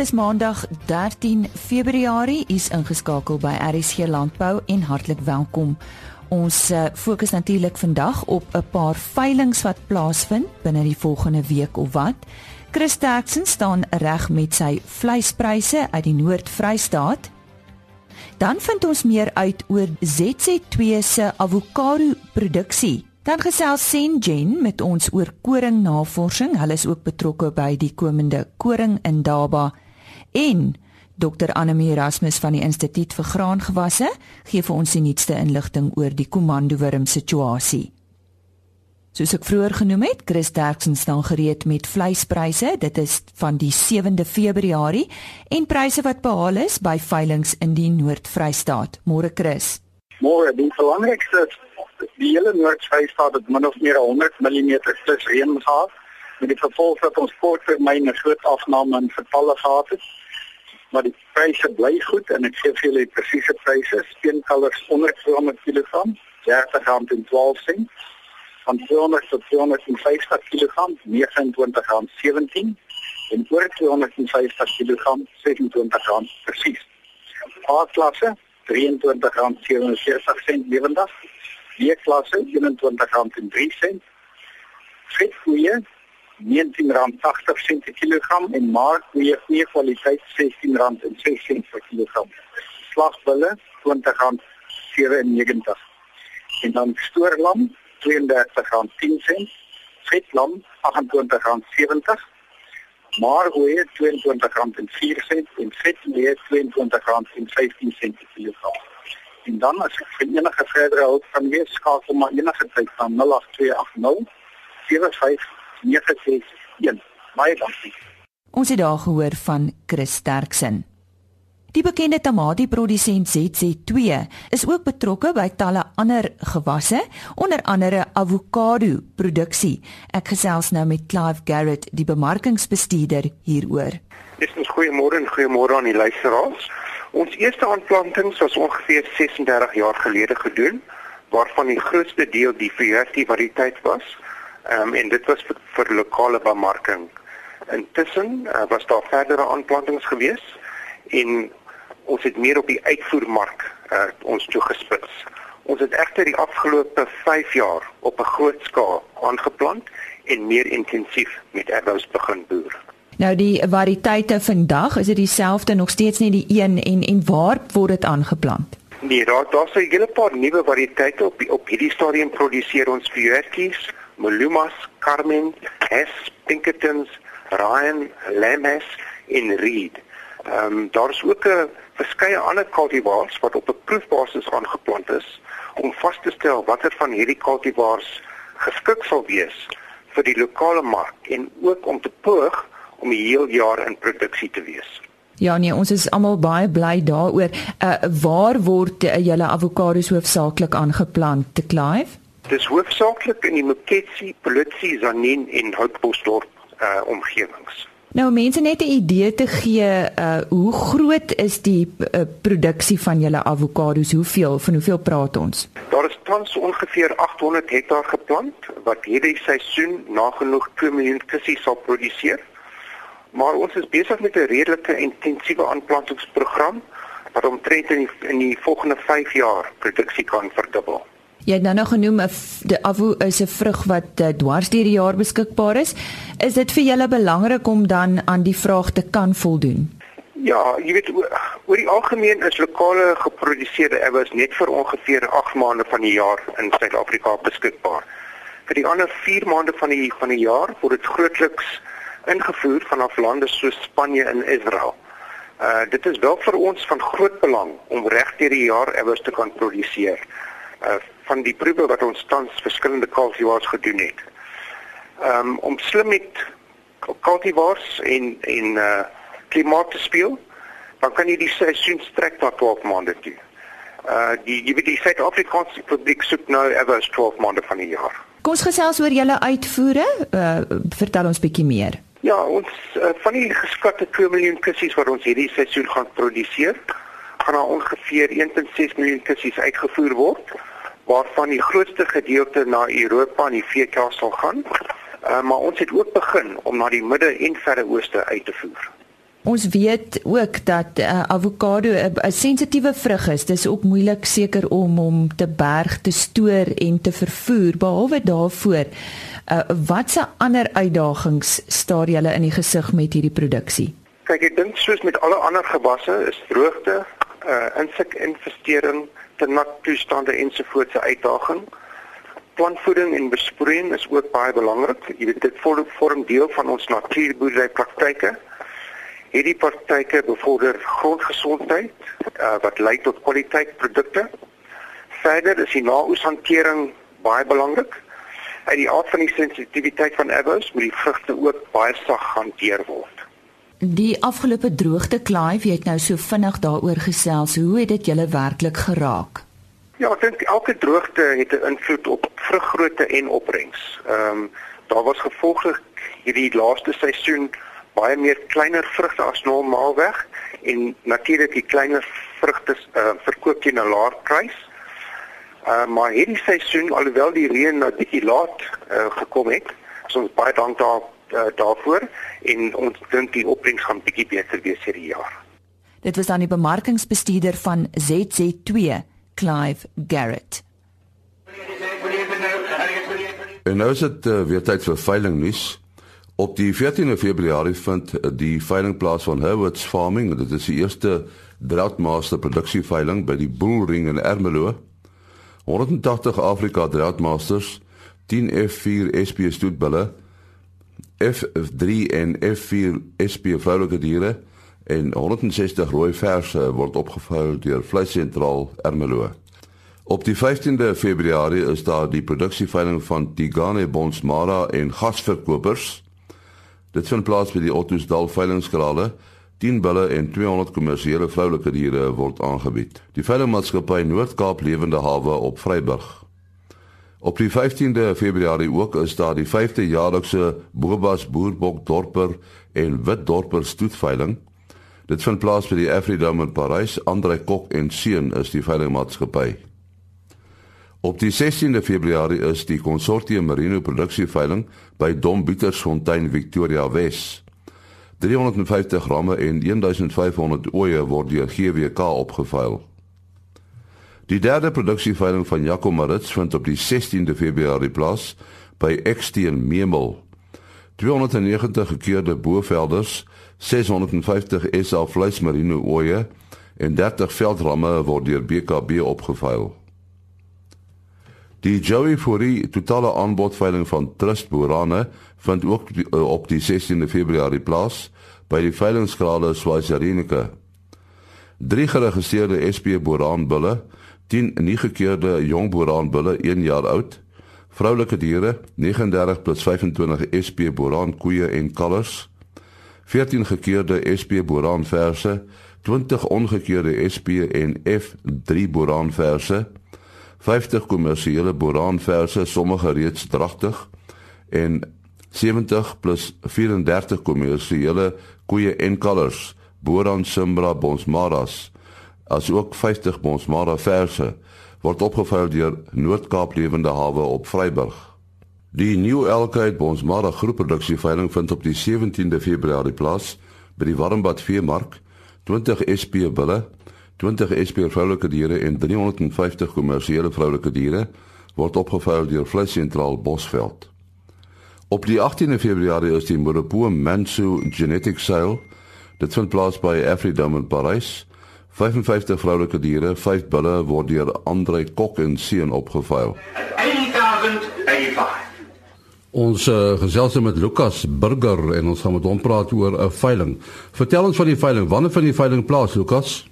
is Maandag 13 Februarie. U's ingeskakel by RSG Landbou en hartlik welkom. Ons uh, fokus natuurlik vandag op 'n paar veilinge wat plaasvind binne die volgende week of wat. Chris Terksen staan reg met sy vleispryse uit die Noord-Vrystaat. Dan vind ons meer uit oor ZZ2 se avokado produksie Dan gesels Sengen met ons oor koringnavorsing. Hulle is ook betrokke by die komende koring in Daba. En Dr Annelie Erasmus van die Instituut vir Graangewasse gee vir ons die nuutste inligting oor die komandowurm situasie. Soos ek vroeër genoem het, Chris Derksen staan gereed met vleispryse. Dit is van die 7de Februarie en pryse wat behaal is by veilinge in die Noord-Vrystaat. Môre Chris. Môre, die belangrikste die hele Noord-Vrystaat het min of meer 100 mm plus reën gehad met die gevolg dat ons korttermyn 'n groot afname in gevalle gehad het. Maar die pryse bly goed en ek gee vir julle presiese pryse. Steenkalvers onder 200 kg, R30.12 van 200 tot 250 kg, R29.17 en oor 250 kg, R26 presies. A-klasse R23.47 lewendig B-klasse R21.03. Vetkoeie R19.80 per kilogram en maarkoeie goeie kwaliteit R16.06 per kilogram. Slagbulle R20.97. En dan stoorlam R32.10. Vetlam R28.70. Maarkoeie R22.04 en vetmeer R22.15 per kilogram. En dan as ek vir enige verdere hulp kan wees, skakel maar enige tyd van 0828 75961. Baie dankie. Ons het daar gehoor van Chris Sterksen. Die bekende tamatieprodusent ZZ2 is ook betrokke by talle ander gewasse, onder andere avokado produksie. Ek gesels nou met Clive Garrett, die bemarkingsbestuurder hieroor. Dis 'n goeiemôre en goeiemôre aan die luisteraars. Ons eerste aanplantings was ongeveer 36 jaar gelede gedoen waarvan die grootste deel die variety variëteit was. Ehm um, en dit was vir, vir lokale bemarking. Intussen uh, was daar verdere aanplantings gewees en ons het meer op die uitvoermark uh, ons toe gespits. Ons het egter die afgelope 5 jaar op 'n groot skaal aangeplant en meer intensief met erbous begin boer. Nou die variëteite vandag, is dit dieselfde nog steeds nie die een en en waar word dit aangeplant? Nee, daar daar's 'n hele paar nuwe variëteite op op hierdie stadium produseer ons Viertjies, Malumas, Carmen, Hess, Pinkertons, Ryan, Lemes en Reed. Ehm um, daar's ook 'n verskeie ander cultivars wat op 'n proefbasis aangeplant is om vas te stel watter van hierdie cultivars geskik sal wees vir die lokale mark en ook om te poog om die heel jaar in produksie te wees. Ja nee, ons is almal baie bly daaroor. Uh waar word uh, julle avokados hoofsaaklik aangeplant Clive? Dis hoofsaaklik in die Moketsi, Politsi, Zanin en Houtbosdorp uh omgewings. Nou mense net 'n idee te gee, uh hoe groot is die uh, produksie van julle avokados? Hoeveel van hoeveel praat ons? Daar is tans ongeveer 800 hektaar geplant wat hierdie seisoen nagenoeg 2 miljoen kussies sal produseer. Maar ons is besig met 'n redelike intensiewe aanplantingsprogram wat omtrent in die, in die volgende 5 jaar produksie kan verdubbel. Jy het nou nog genoem 'n avo is 'n vrug wat uh, dwars deur die jaar beskikbaar is. Is dit vir julle belangrik om dan aan die vraag te kan voldoen? Ja, jy weet oor die algemeen is lokale geproduseerde erbes net vir ongeveer 8 maande van die jaar in Suid-Afrika beskikbaar. Vir die ander 4 maande van die van die jaar word dit grootliks ingevoer vanaf lande soos Spanje en Israel. Uh dit is wel vir ons van groot belang om regdeur die jaar ewers te kan produseer. Uh van die proewe wat ons tans verskillende kultivars gedoen het. Um om slim met kultivars en en uh klimaat te speel, dan kan jy die seisoen strek tot 12 maande toe. Uh die jy weet die Suid-Afrikaanse publiek soek nou ewers 12 maande van die jaar. Kom ons gesels oor julle uitvoere. Uh vertel ons bietjie meer. Ja, ons uh, van die geskatte 2 miljoen kussies wat ons hierdie seisoen gaan produseer, gaan daar ongeveer 1.6 miljoen kussies uitgevoer word, waarvan die grootste gedeelte na Europa en die VK sal gaan. Uh, maar ons het ook begin om na die midde en verre ooste uit te voer. Ons weet ook dat uh, avokado 'n sensitiewe vrug is. Dis ook moeilik seker om hom te berg, te stoor en te vervoer. Behalwe daarvoor, uh, watse ander uitdagings staar julle in die gesig met hierdie produksie? Kyk, ek dink soos met alle ander gewasse is droogte, uh insekinvestering, te nat toestande ensovoorts uitdaging. Plantvoeding en besproeiing is ook baie belangrik. Jy weet dit vorm deel van ons natuurboerdery praktyke. Hierdie praktyke bevorder grondgesondheid uh wat lei tot kwaliteit produkte. Verder is die naoeshantering baie belangrik. Uit die aard van die sensitiwiteit van avos moet die vrugte ook baie sag hanteer word. Die afgelope droogte Clive, jy het nou so vinnig daaroor gesels. Hoe het dit julle werklik geraak? Ja, ek dink elke droogte het 'n invloed op vruggrootte en opbrengs. Ehm um, daar was gevolglik hierdie laaste seisoen baie meer kleiner vrugte as normaalweg en natuurlik die kleiner vrugte uh, verkoop teen 'n laer prys. Uh, maar hierdie seisoen alhoewel die reën nou bietjie laat uh, gekom het, so baie dank daar uh, daarvoor en ons dink die opbrengs gaan bietjie beter wees hierdie jaar. Dit was dan die bemarkingsbestuurder van ZZ2, Clive Garrett. En nou is dit uh, weer tyd vir veiling nuus. Op die 14de Februarie vind die veiling plaas van Herwoods Farming. Dit is die eerste Droughtmaster produksieveiling by die Bullring in Ermelo. 180 Afrika Droughtmasters, 10 F4 SP stoetbulle F3 en F4 SP vroulike diere en 160 rooi verse word opgevou deur Vleissentraal Ermelo. Op die 15de Februarie is daar die produksieveiling van Tigane Bonsmara en gasverkopers. Dit vind plaas by die Ottosdal veilingskrale. 10 bulle en 200 kommersiële vroulike diere word aangebied. Die veilingmaatskappy Noord-Kaap Lewende Hawe op Vryburg Op die 15de Februarie ook is daar die 5de jaarlikse Bobas Boerbok dorper en Wit dorper stoetveiling. Dit vind plaas by die Afridome in Parys. Andre Kok en Seun is die veilingmaatskappy. Op die 16de Februarie is die Consortium Merino produksieveiling by Dom Bietersfontein Victoria Wes. 350 gramme en 1500 oeye word deur GWK opgeveil. Die derde produksieveiling van Jaco Marits vind op die 16de Februarie plaas by Eksteen Memel. 290 gekeurde boevelders, 650 SA vleismarine oeye en 30 veldramme word deur BKB opgeveil. Die Joey Fury totale aanbodveiling van Trust Borane vind ook op die 16de Februarie plaas by die veilingskrale Swaziland. Drie geregistreerde SP Boran bulle 10 nie gekeurde jong boeraan bulle 1 jaar oud, vroulike diere 39 plus 25 SP boeraan koeie en kalvers, 14 gekeurde SP boeraan verse, 20 ongekeurde SP en F3 boeraan verse, 50 kommersiële boeraan verse, sommige reeds dragtig. En 70 plus 34 kommersiële koeie en kalvers, boeraan Simbra bonsmaras asook 50 Bonsmara verse word opgevou deur Noord-Kaap Lewende Hawe op Vryburg. Die New Elkheid Bonsmara groepproduksie veiling vind op die 17de Februarie plaas by die Warmbad Veemark. 20 SP bulle, 20 SP vroulike diere en 350 kommersiële vroulike diere word opgevou deur Vleissentraal Bosveld. Op die 18de Februarie is die Moropo Mansu Genetic Sale. Dit vind plaas by Afridome in Parys. 55 vroulike diere, 5 bulle word deur Andre Kok en seun opgeveil. 8085. Ons uh, gesels met Lukas Burger en ons gaan met hom praat oor 'n veiling. Vertel ons van die veiling. Wanneer vind die veiling plaas, Lukas?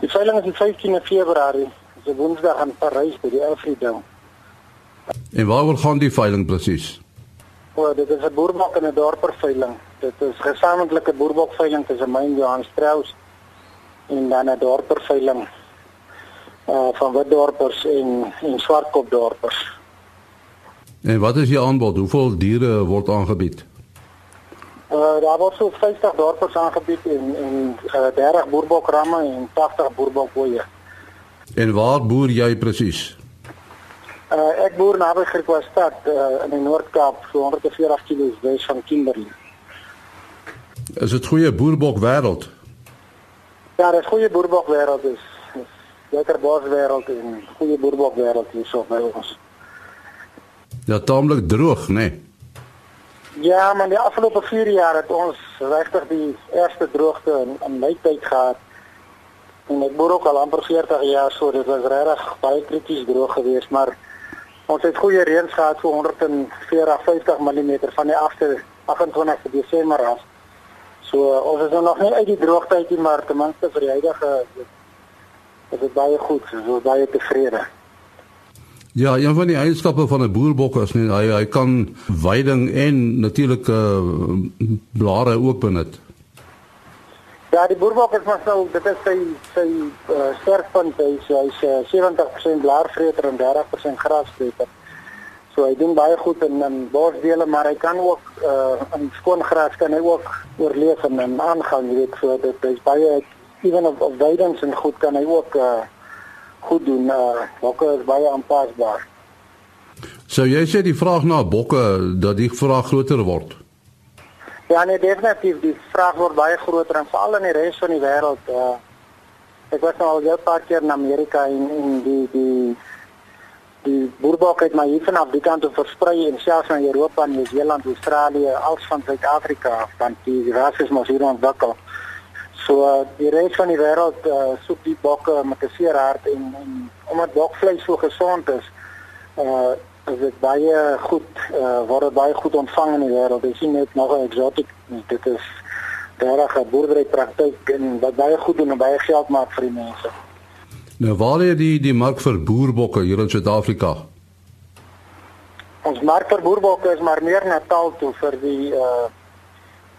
Die veiling is die 15de Februarie. Dis 'n Woensdag in Parys by die Elfriedom. En waaroor gaan die veiling presies? O, dit is 'n boerbok en 'n dorper veiling. Dit is gesamentlike boerbok veiling tussen my en Johan Strauss en dan 'n dorperveiling uh van wit dorpers en en swartkop dorpers. En wat is die aanbod? Hoeveel diere word aangebied? Uh daar word so 50 dorpers aangebied en en uh, 30 boerbokramme en 80 boerbokboeie. En waar boer jy presies? Uh ek boer naby Griquastad uh in die Noord-Kaap, so 140 km wes van Kimberley. Is dit goeie boerbok wêreld? Ja, dit is goeie boerbok wêreld is. Lekker bos wêreld en goeie boerbok wêreld hier so by ons. Ja, taamlik droog, né? Nee. Ja, maar die afgelope 4 jaar het ons regtig die eerste droogte in, in my tyd gehad. En ek boer ook al amper 40 jaar so, dit was regtig baie krities droog geweest, maar ons het goeie reëns gehad vir 140 50 mm van die 8de 28 Desember af. So ons is nog nie uit die droogte uit nie, maar ten minste vir die huidige is dit baie goed, so baie tevrede. Ja, een van die eienskappe van 'n boerbok is nie hy hy kan weiding en natuurlike uh, blare ook benut. Ja, die boerbok is maar so, dit is sy sy uh, sterkpunt, hy is hy's uh, 70% blaarvreter en 30% grasvreter. So hy doen baie goed in in bosdele, maar hy kan ook uh, in skoon gras kan hy ook oorleef en, en aangaan, jy weet, so dit is baie ewen op, op weidings en goed kan hy ook uh, goed doen. Uh, bokke is baie aanpasbaar. So jy sê die vraag na bokke dat die vraag groter word. Ja, nee, definitief die vraag word baie groter en veral in die res van die wêreld. Uh, ek was nou al 'n paar keer in Amerika en, en die die die boerbok het maar hier vanaf die kant toe versprei en selfs in Europa, Nieu-Seeland, Australië, als van Suid-Afrika, want die ras is mos hier ontwikkel. So die res van die wêreld uh, soek die bokke met 'n seer hart en, en omdat bokvleis so gesond is, uh is dit baie goed uh word baie goed ontvang in die wêreld. Dit is nie net nog 'n eksotiek nie. Dit is regtig 'n boerdery praktyk en wat baie goed doen en baie geld maak vir die mense. Nou waar lê die die mark vir boerbokke hier in Suid-Afrika? Ons mark vir boerbokke is maar meer Natal toe vir die uh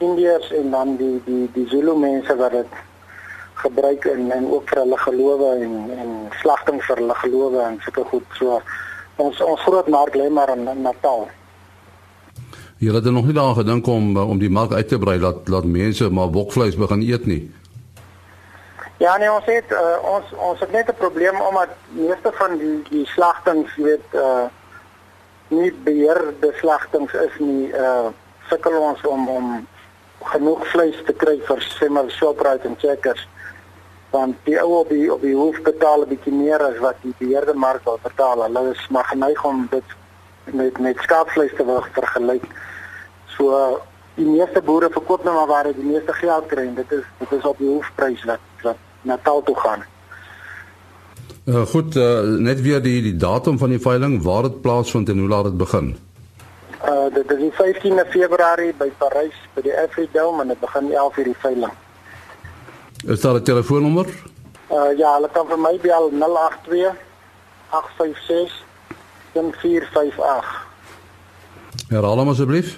Indiërs en dan die die die Zulu mense wat dit gebruik en en ook vir hulle gelowe en en slagting vir hulle gelowe en sulke goed so ons ons groot mark lê maar in, in Natal. Jy het er nog nie daaraan gedink om om die mark uit te brei dat laat mense maar bokvleis begin eet nie. Ja nee ons het uh, ons ons het net 'n probleem omdat meeste van die die slagtings weet uh nie beheerde slagtings is nie uh sukkel ons om om genoeg vleis te kry vir sê maar Shoprite en Checkers want die ou op die op die hoof betaal 'n bietjie meer as wat die beheerde mark wil betaal. Hulle is maar geneig om dit met met skaapvleis te wil vergelyk. So die meeste boere verkoop nou maar waar hulle die meeste geld kry en dit is dit is op die hoofprys wat wat na taal toe gaan. Uh, goed, uh, net weer die die datum van die veiling, waar dit plaasvind en hoe laat dit begin? Uh dit is die 15de Februarie by Parys by die Every Dome en dit begin 11:00 die veiling. Is daar 'n telefoonnommer? Uh ja, hulle kan vir my bel 082 856 1458. Herhaal hom asseblief.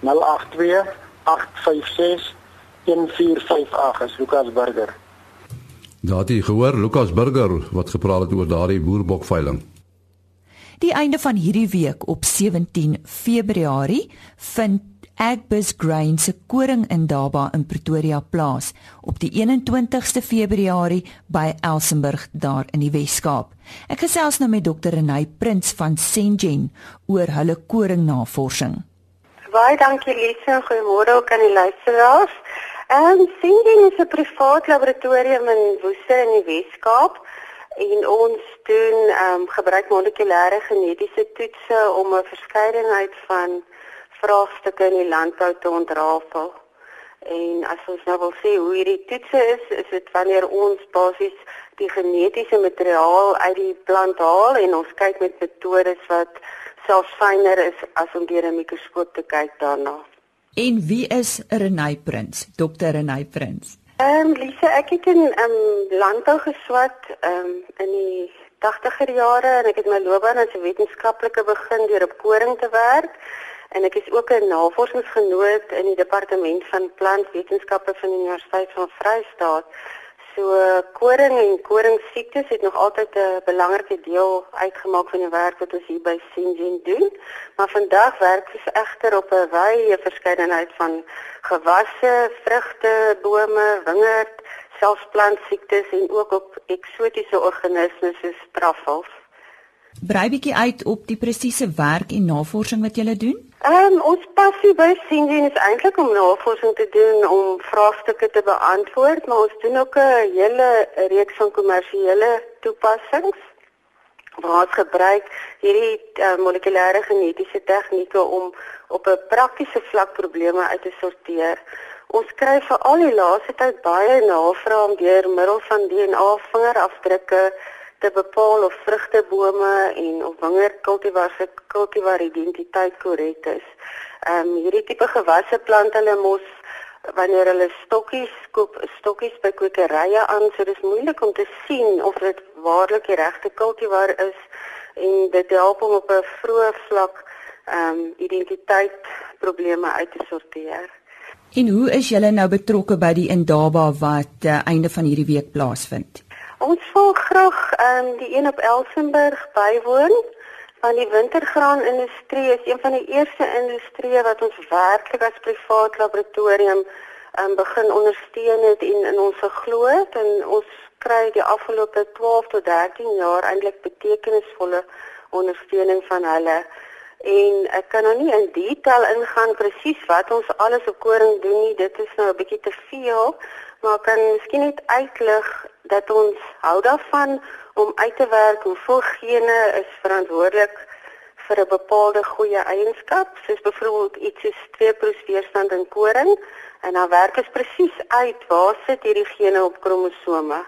082 856 1458 is Lukas Burger. Daar het jy gehoor Lukas Burger wat gepraat het oor daardie boerbokveiling. Die einde van hierdie week op 17 Februarie vind Agbus Grain se koring in Daba in Pretoria plaas op die 21ste Februarie by Elsenburg daar in die Wes-Kaap. Ek gesels nou met Dr. Renay Prins van Sengen oor hulle koringnavorsing. Baie dankie Lise, goeiemôre ook aan die luisteraars. Ehm um, Sengen is 'n privaat laboratorium in Woester in die Wes-Kaap en ons doen ehm um, gebruik molekulêre genetiese toetse om 'n verskeidenheid van vraagstukke in die landbou te ontrafel. En as ons nou wil sê hoe hierdie toetse is, is dit wanneer ons basies die genetiese materiaal uit die plant haal en ons kyk met metodes wat selfs fyner is as om deur 'n mikroskoop te kyk daarna. En wie is Renay Prins? Dr. Renay Prins. Ehm um, Lise, ek het in ehm um, landbou geswat ehm um, in die 80er jare en ek het my loopbaan as 'n wetenskaplike begin deur op koring te werk en ek is ook 'n navorsingsgenoot in die departement van plantwetenskappe van die Universiteit van Vryheid. So koring en koringsiektes het nog altyd 'n belangrike deel uitgemaak van die werk wat ons hier by Syngene doen. Maar vandag werk ons egter op 'n wye verskeidenheid van gewasse, vrugte, bome, wingerd, selfs plantsiektes en ook op eksotiese organismes soos truffels. Brei bietjie uit op die presiese werk en navorsing wat julle doen. Ehm um, ons passie by Sindien is eintlik om navorsing te doen om vraagstukke te beantwoord, maar ons doen ook 'n hele reeks van kommersiële toepassings waar ons gebruik hierdie uh, molekulêre genetiese tegnieke om op 'n praktiese vlak probleme uit te sorteer. Ons kry vir al die laaste tyd baie navrae deur middel van DNA vingerafdrukke te bepaal of vrugtebome en of wingerdkultivars se kultivar identiteit korrek is. Ehm um, hierdie tipe gewasse plant hulle mos wanneer hulle stokkies koop, stokkies by kwekerye aan, so dis moeilik om te sien of dit waarlik die regte kultivar is en dit help om op 'n vroeë vlak ehm um, identiteit probleme uit te sorteer. En hoe is julle nou betrokke by die Indaba wat uh, einde van hierdie week plaasvind? Ons wil graag ehm um, die een op Elsenburg bywoon. Van die wintergraanindustrie is een van die eerste industrieë wat ons werklik as privaat laboratorium ehm um, begin ondersteun het en in ons geglo het en ons kry die afgelope 12 tot 13 jaar eintlik betekenisvolle ondersteuning van hulle. En ek kan nou nie in detail ingaan presies wat ons alles op koring doen nie. Dit is nou 'n bietjie te veel, maar kan miskien net uitlig dat ons hou daarvan om uit te werk hoeveel gene is verantwoordelik vir 'n bepaalde goeie eienskap, soos byvoorbeeld iets soos 2% weerstand in koring en dan werk ons presies uit waar sit hierdie gene op kromosome.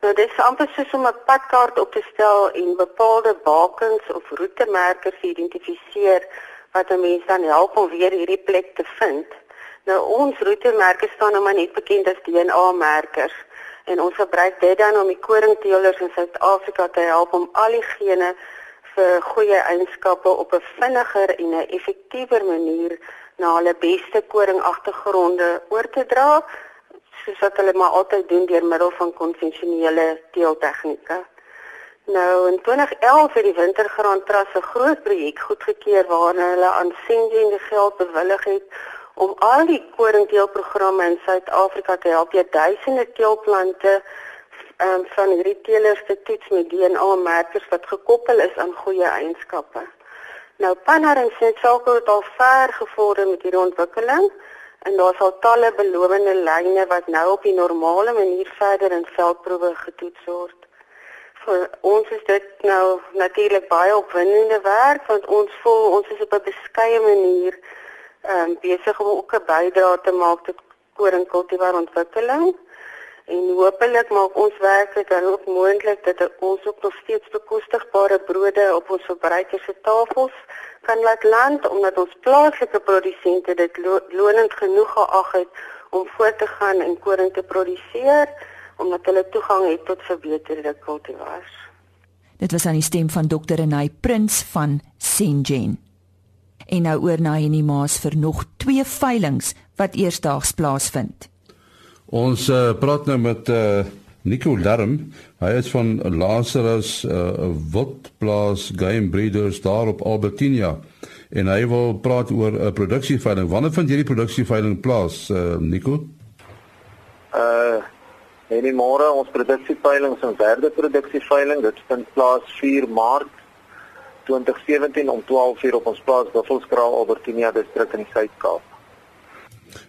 Nou dis amper soos om 'n padkaart op te stel en bepaalde bakens of roetemerke te identifiseer wat 'n mens dan help om weer hierdie plek te vind. Nou ons roetemerke staan nou maar net bekend as DNA-merkers en ons gebruik dit dan om die koringteelers in Suid-Afrika te help om al die gene vir goeie eienskappe op 'n vinniger en 'n effektiewer manier na hulle beste koringagtergronde oor te dra soos wat hulle maar altyd doen deur middel van konvensionele teeltegnieke. Nou in 2011 het die Wintergraan Trust 'n groot projek goedgekeur waarna hulle aan Sengende geld bewillig het om al die koringteelprogramme in Suid-Afrika te help jy duisende teelplante um, van hierdie teelers te toets met DNA-merkers wat gekoppel is aan goeie eienskappe. Nou Pannar en Sentsako het al ver gevorder met hierdie ontwikkeling en daar's al talle belowende lyne wat nou op die normale manier verder in veldproewe getoets word. Vir ons is dit nou natuurlik baie opwindende werk want ons voel ons is op 'n beskeie manier um, besig om ook 'n bydrae te maak tot koringkultivar ontwikkeling en hopelik maak ons werk dit dan ook moontlik dat ons ook nog steeds bekostigbare brode op ons verbruikers se tafels kan laat land omdat ons plaaslike produsente dit lo lonend genoeg geag het om voort te gaan en koring te produseer omdat hulle toegang het tot verbeterde kultivars. Dit was aan die stem van Dr. Renay Prins van Sengen en nou oor na Henny Maas vir nog twee veilinge wat eersdaags plaasvind. Ons uh, praat nou met uh, Nico Darm. Hy is van Lazarus uh, Wildplaas Game Breeders daar op Albertina en hy wil praat oor 'n uh, produksieveiling. Wanneer vind hierdie produksieveiling plaas, uh, Nico? Uh En môre ons produksieveiling, ons derde produksieveiling, dit vind plaas 4 Maart 2017 om 12:00 op ons plaas Buffelskraal Albertina distrik in die Suid-Kaap.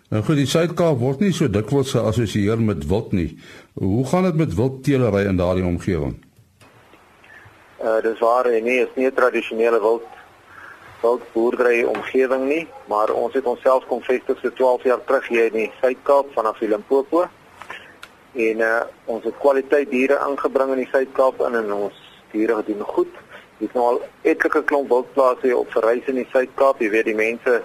Nou goed, die Suid-Kaap word nie so dikwels geassosieer met wild nie. Hoe gaan dit met wildteelery in daardie omgewing? Uh dis waar en nie is nie 'n tradisionele wild wildboerdery omgewing nie, maar ons het onsself kom vestig so 12 jaar terug hier in die Suid-Kaap vanaf Limpopo. En uh ons het kwaliteit diere ingebring in die Suid-Kaap in en ons diere doen goed. Dis nou al etlike klomp wildplase hier op verrys in die Suid-Kaap. Jy weet die mense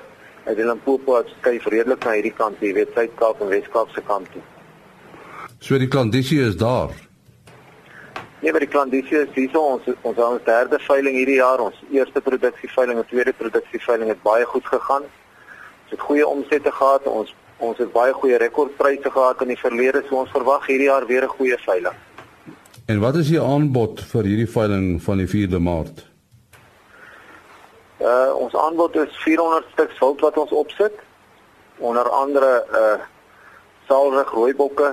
uit Limpopo het skuif redelik na hierdie kant, jy weet Suid-Kaap en Wes-Kaap se kant toe. So die klandisie is daar. Nee, maar die klandisie is hier ons ons ons derde veiling hierdie jaar. Ons eerste produksieveiling en tweede produksieveiling het baie goed gegaan. Ons het goeie omsette gehad. Ons ons het baie goeie rekordpryse gehad in die verlede. So ons verwag hierdie jaar weer 'n goeie veiling. En wat is die aanbod vir hierdie veiling van die 4de Maart? Uh ons aanbod is 400 stuks wild wat ons opsit. Onder andere uh saalrig rooibokke,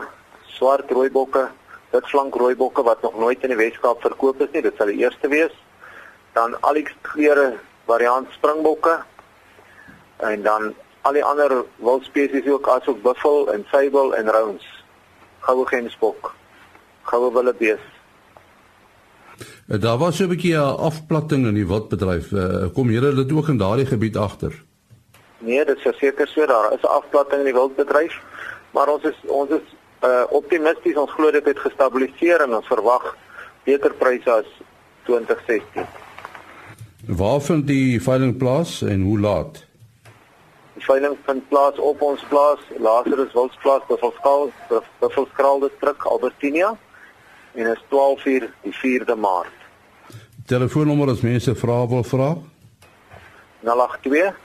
swart rooibokke, witflank rooibokke wat nog nooit in die Weskaap verkoop is nie. Dit sal die eerste wees. Dan al die kleure variant springbokke. en dan al die ander wildspesies ook asook buffel en sable en rounds. Goue gemsbok. Goue wildebees. Eh, daar was so 'n bietjie 'n afplatting in die wildbedryf. Uh, kom julle dit ook in daardie gebied agter? Nee, dit is verseker so daar is 'n afplatting in die wildbedryf, maar ons is ons is uh, optimisties. Ons glo dit het gestabiliseer en ons verwag beter pryse as 2016. Waar vind die veiling plaas en hoe laat? Die veiling vind plaas op ons plaas, Lazarus Wildsplaas, Buffelskraal, Buffelskraal distrik Albertinia en is 12 uur die 4de Maart. Telefoonnommer as mense vra wil vra. 082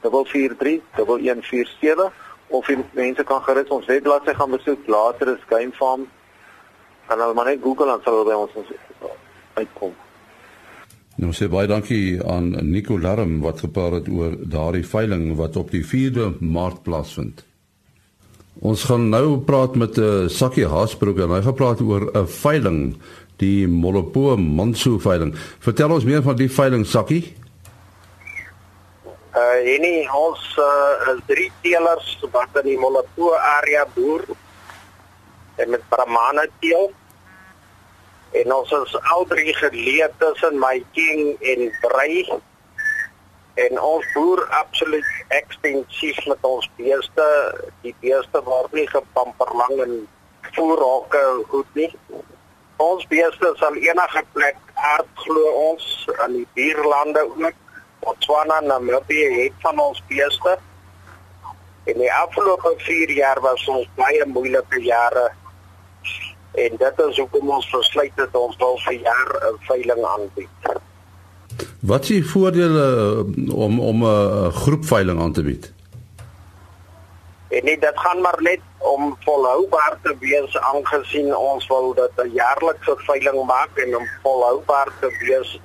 443 1147 of mense kan gerus ons webbladsy gaan besoek later is Game Farm kan hulle maar net Google en sal hulle by ons uitkom. Nou sê baie dankie aan Nico Larm wat gepraat het oor daardie veiling wat op die 4de Maart plaasvind. Ons gaan nou praat met 'n uh, eh, Sakkie Haasbroek en hy gaan praat oor 'n veiling, die Molopo Manso veiling. Vertel ons meer van die veiling Sakkie. Uh enie ons uh, is drie teelers wat in die Molopo area boer en met Brahmana teel. En ons is al drie geleë tussen my king en Brei en ons boer absoluut ekstensief met ons beeste. Die beeste word nie gepamper lang en voerhake goed nie. Ons beeste sal enige plek aard glo ons aan die buurlande ook Botswana en Namibië het van ons beeste. In die afgelope 4 jaar was ons baie moeilike jare. En dit is hoekom ons besluit het ons wil vir jaar 'n veiling aanbied. Wat is die voordele eh, om om 'n groep veiling aan te bied? En nie dit gaan maar net om volhoubaar te wees aangesien ons wil dit 'n jaarlikse veiling maak en om volhoubaar te wees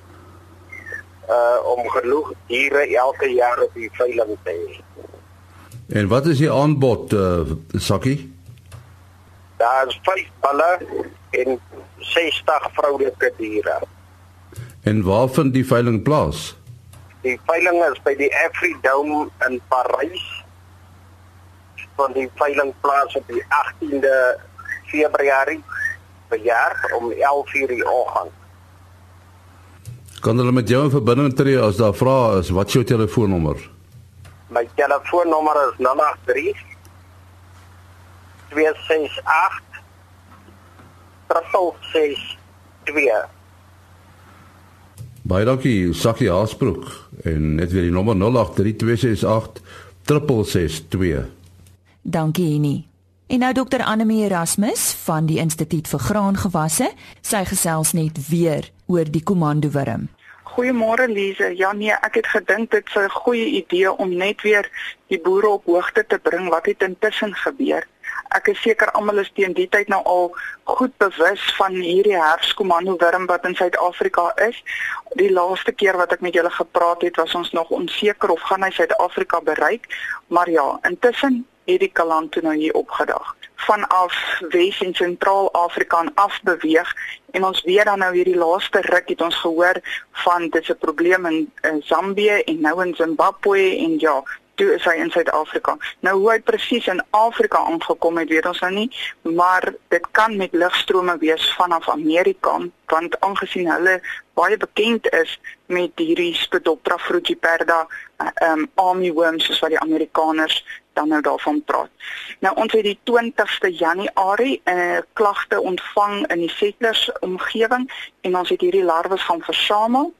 uh om genoeg diere elke jaar op die veiling te hê. En wat is die aanbod uh Sakkie? Daar is 5 balle en 60 vroulike diere. En waar vind die veiling plaas? Die veiling is by die Afridome in Parys. Van die veiling plaas op die 18de Februarie per jaar om 11:00 die oggend. Kan hulle met jou in verbinding tree as daar vrae is? Wat is jou telefoonnommer? My telefoonnommer is 083 268 3662. Baie dankie, Sakie Haasbroek en net weer die nommer 083 268 3662. Dankie Henny. En nou dokter Anemie Erasmus van die Instituut vir Graangewasse, sy gesels net weer oor die komandowurm. Goeiemôre Lize. Ja nee, ek het gedink dit sou 'n goeie idee om net weer die boere op hoogte te bring wat het intussen gebeur. Ek is seker almal is teen die tyd nou al goed bewus van hierdie herfskomandowurm wat in Suid-Afrika is. Die laaste keer wat ek met julle gepraat het, was ons nog onseker of gaan hy Suid-Afrika bereik, maar ja, intussen het die kaland toe nou hier opgedag vanaf Wes en Sentraal-Afrika af beweeg en ons weet dan nou hierdie laaste ruk het ons gehoor van dis 'n probleem in, in Zambië en nou in Zimbabwe en ja toe is hy in Suid-Afrika. Nou hoe hy presies in Afrika aangekom het, weet ons nou nie, maar dit kan met lugstrome wees vanaf Amerika want aangesien hulle baie bekend is met hierdie Spedoptera frugiperda um army worms soos wat die Amerikaners dan nou daarvan praat. Nou ons het die 20ste Januarie 'n uh, klagte ontvang in die settlers omgewing en ons het hierdie larwes gaan versamel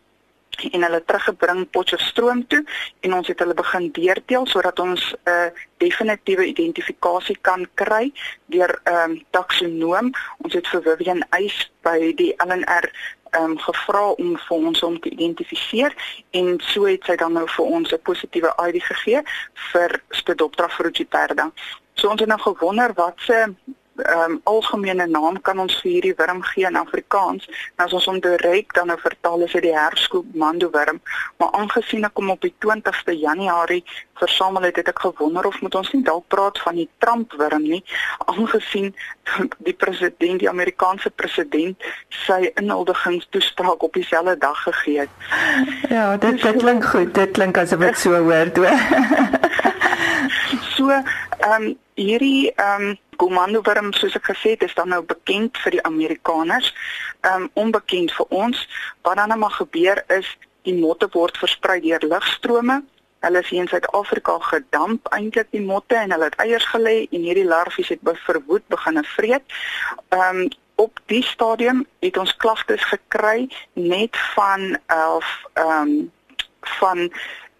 en hulle teruggebring Potchefstroom toe en ons het hulle begin deurteel sodat ons 'n uh, definitiewe identifikasie kan kry deur ehm um, taksonoom. Ons het vir Vivian Eis by die LNR ehm um, gevra om vir ons om te identifiseer en so het sy dan nou vir ons 'n positiewe ID gegee vir Spedoptera frugiperda. So ons het nou gewonder wat se um, algemene naam kan ons vir hierdie wurm gee in Afrikaans. Nou as ons hom direk dan nou vertaal is dit die herfskommando wurm, maar aangesien ek hom op die 20ste Januarie versamel het, het ek gewonder of moet ons nie dalk praat van die Trump wurm nie, aangesien die president, die Amerikaanse president sy inhuldigingstoespraak op dieselfde dag gegee het. Ja, dit dit klink goed. Dit klink asof ek so hoor toe. so, ehm um, hierdie ehm um, komando wurm soos ek gesê het is dan nou bekend vir die Amerikaners, ehm um, onbekend vir ons. Wat dan nou maar gebeur is die motte word versprei deur lugstrome. Hulle is hier in Suid-Afrika gedamp eintlik die motte en hulle het eiers gelê en hierdie larfies het verwoed begin vreet. Ehm um, op die stadium het ons klagtes gekry net van of ehm um, van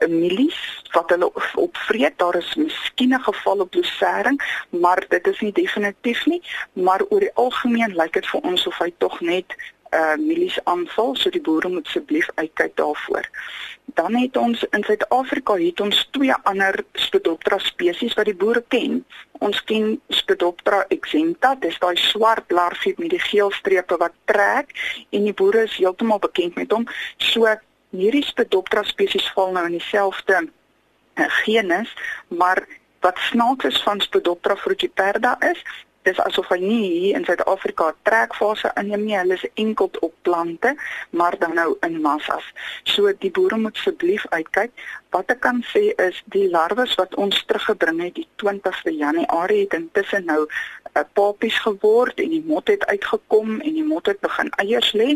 milies wat hulle opvreet. Daar is miskien 'n geval op dosering, maar dit is nie definitief nie, maar oor die algemeen lyk dit vir ons of hy tog net uh milies aanval, so die boere moet asseblief uitkyk daarvoor. Dan het ons in Suid-Afrika het ons twee ander Spodoptera spesies wat die boere ken. Ons ken Spodoptera exempta, dis daai swart larfie met die geel strepe wat trek en die boere is heeltemal bekend met hom. So hierdie Spodoptera spesies val nou in dieselfde uh, genus, maar wat snaaks is van Spodoptera frugiperda is, dis asof hy nie hier in Suid-Afrika trekfase inneem nie, hulle is enkel op plante, maar dan nou in massas. So die boere moet asseblief uitkyk. Wat ek kan sê is die larwes wat ons teruggebring het die 20ste Januarie het intussen nou uh, papies geword en die mot het uitgekom en die mot het begin eiers lê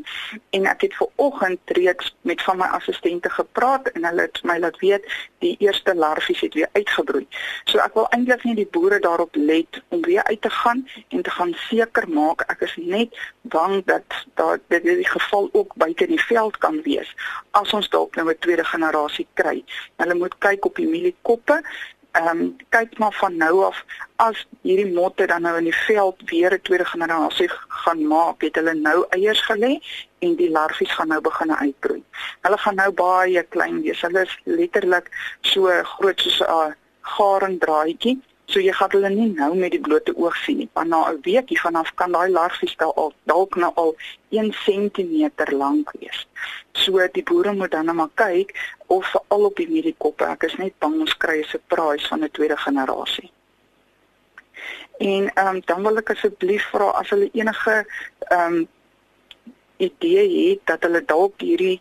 en ek het ver oggend reeds met van my assistente gepraat en hulle het my laat weet die eerste larfies het weer uitgebroei. So ek wil eintlik nie die boere daarop let om weer uit te gaan en te gaan seker maak ek is net bang dat daar dit die geval ook buite die veld kan wees as ons dalk nou 'n tweede generasie kry. Hulle moet kyk op die mieliekoppe ehm um, kyk maar van nou af as hierdie motte dan nou in die veld weer 'n tweede generasie gaan maak, het hulle nou eiers gelê en die larfies gaan nou begin uitbroei. Hulle gaan nou baie klein wees. Hulle is letterlik so groot soos 'n garendraadjie So jy gaan hulle nie nou met die blote oog sien nie. Maar na 'n weekie vanaf kan daai larfies al dalk nou al 1 cm lank wees. So die boere moet dan nou maar kyk of veral op die mieliekoppe, ek is net bang ons kry 'n surprise van 'n tweede generasie. En ehm um, dan wil ek asseblief vra as hulle enige ehm um, idee het dat hulle dalk hierdie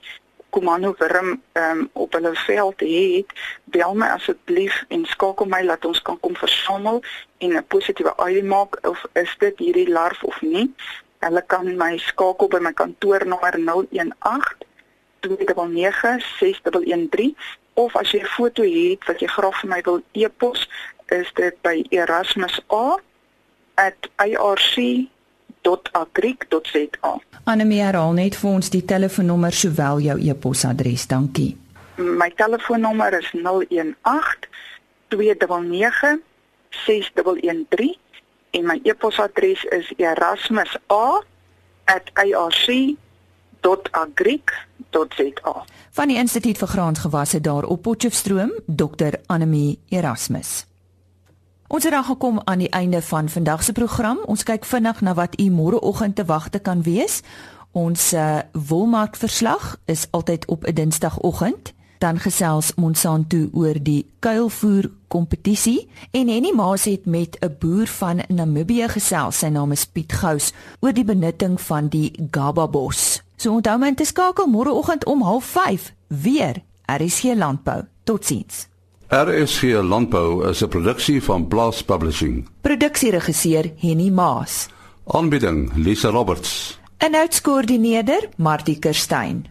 komando wurm um, op hulle veld het, bel my asseblief en skakel my laat ons kan kom versamel en 'n positiewe ID maak of is dit hierdie larf of nie. Hulle kan my skakel by my kantoornommer 018 2996113 of as jy 'n foto het wat jy graag vir my wil e-pos, is dit by erasmus@irc.agric.za. Anemie herhaal net vir ons die telefoonnommer sowel jou e-posadres. Dankie. My telefoonnommer is 018 299 6113 en my e-posadres is erasmus@irc.agric.za. Van die Instituut vir Graangewasse daar op Potchefstroom, Dr. Anemie Erasmus. Ons het dan gekom aan die einde van vandag se program. Ons kyk vinnig na wat u môreoggend te wagte kan wees. Ons uh, wolmark verslag is altyd op 'n dinsdagoggend. Dan gesels Monsanto oor die kuilvoer kompetisie en Henny Maas het met 'n boer van Namibië gesels. Sy naam is Piet Gous oor die benutting van die Gaba bos. So onthou my te skakel môreoggend om 05:30 weer. Er is hier landbou. Totsiens. RSG Landbou is 'n produksie van Blast Publishing. Produksieregisseur Henny Maas. Aanbieding Lisa Roberts. En uitskoördineerder Martie Kerstyn.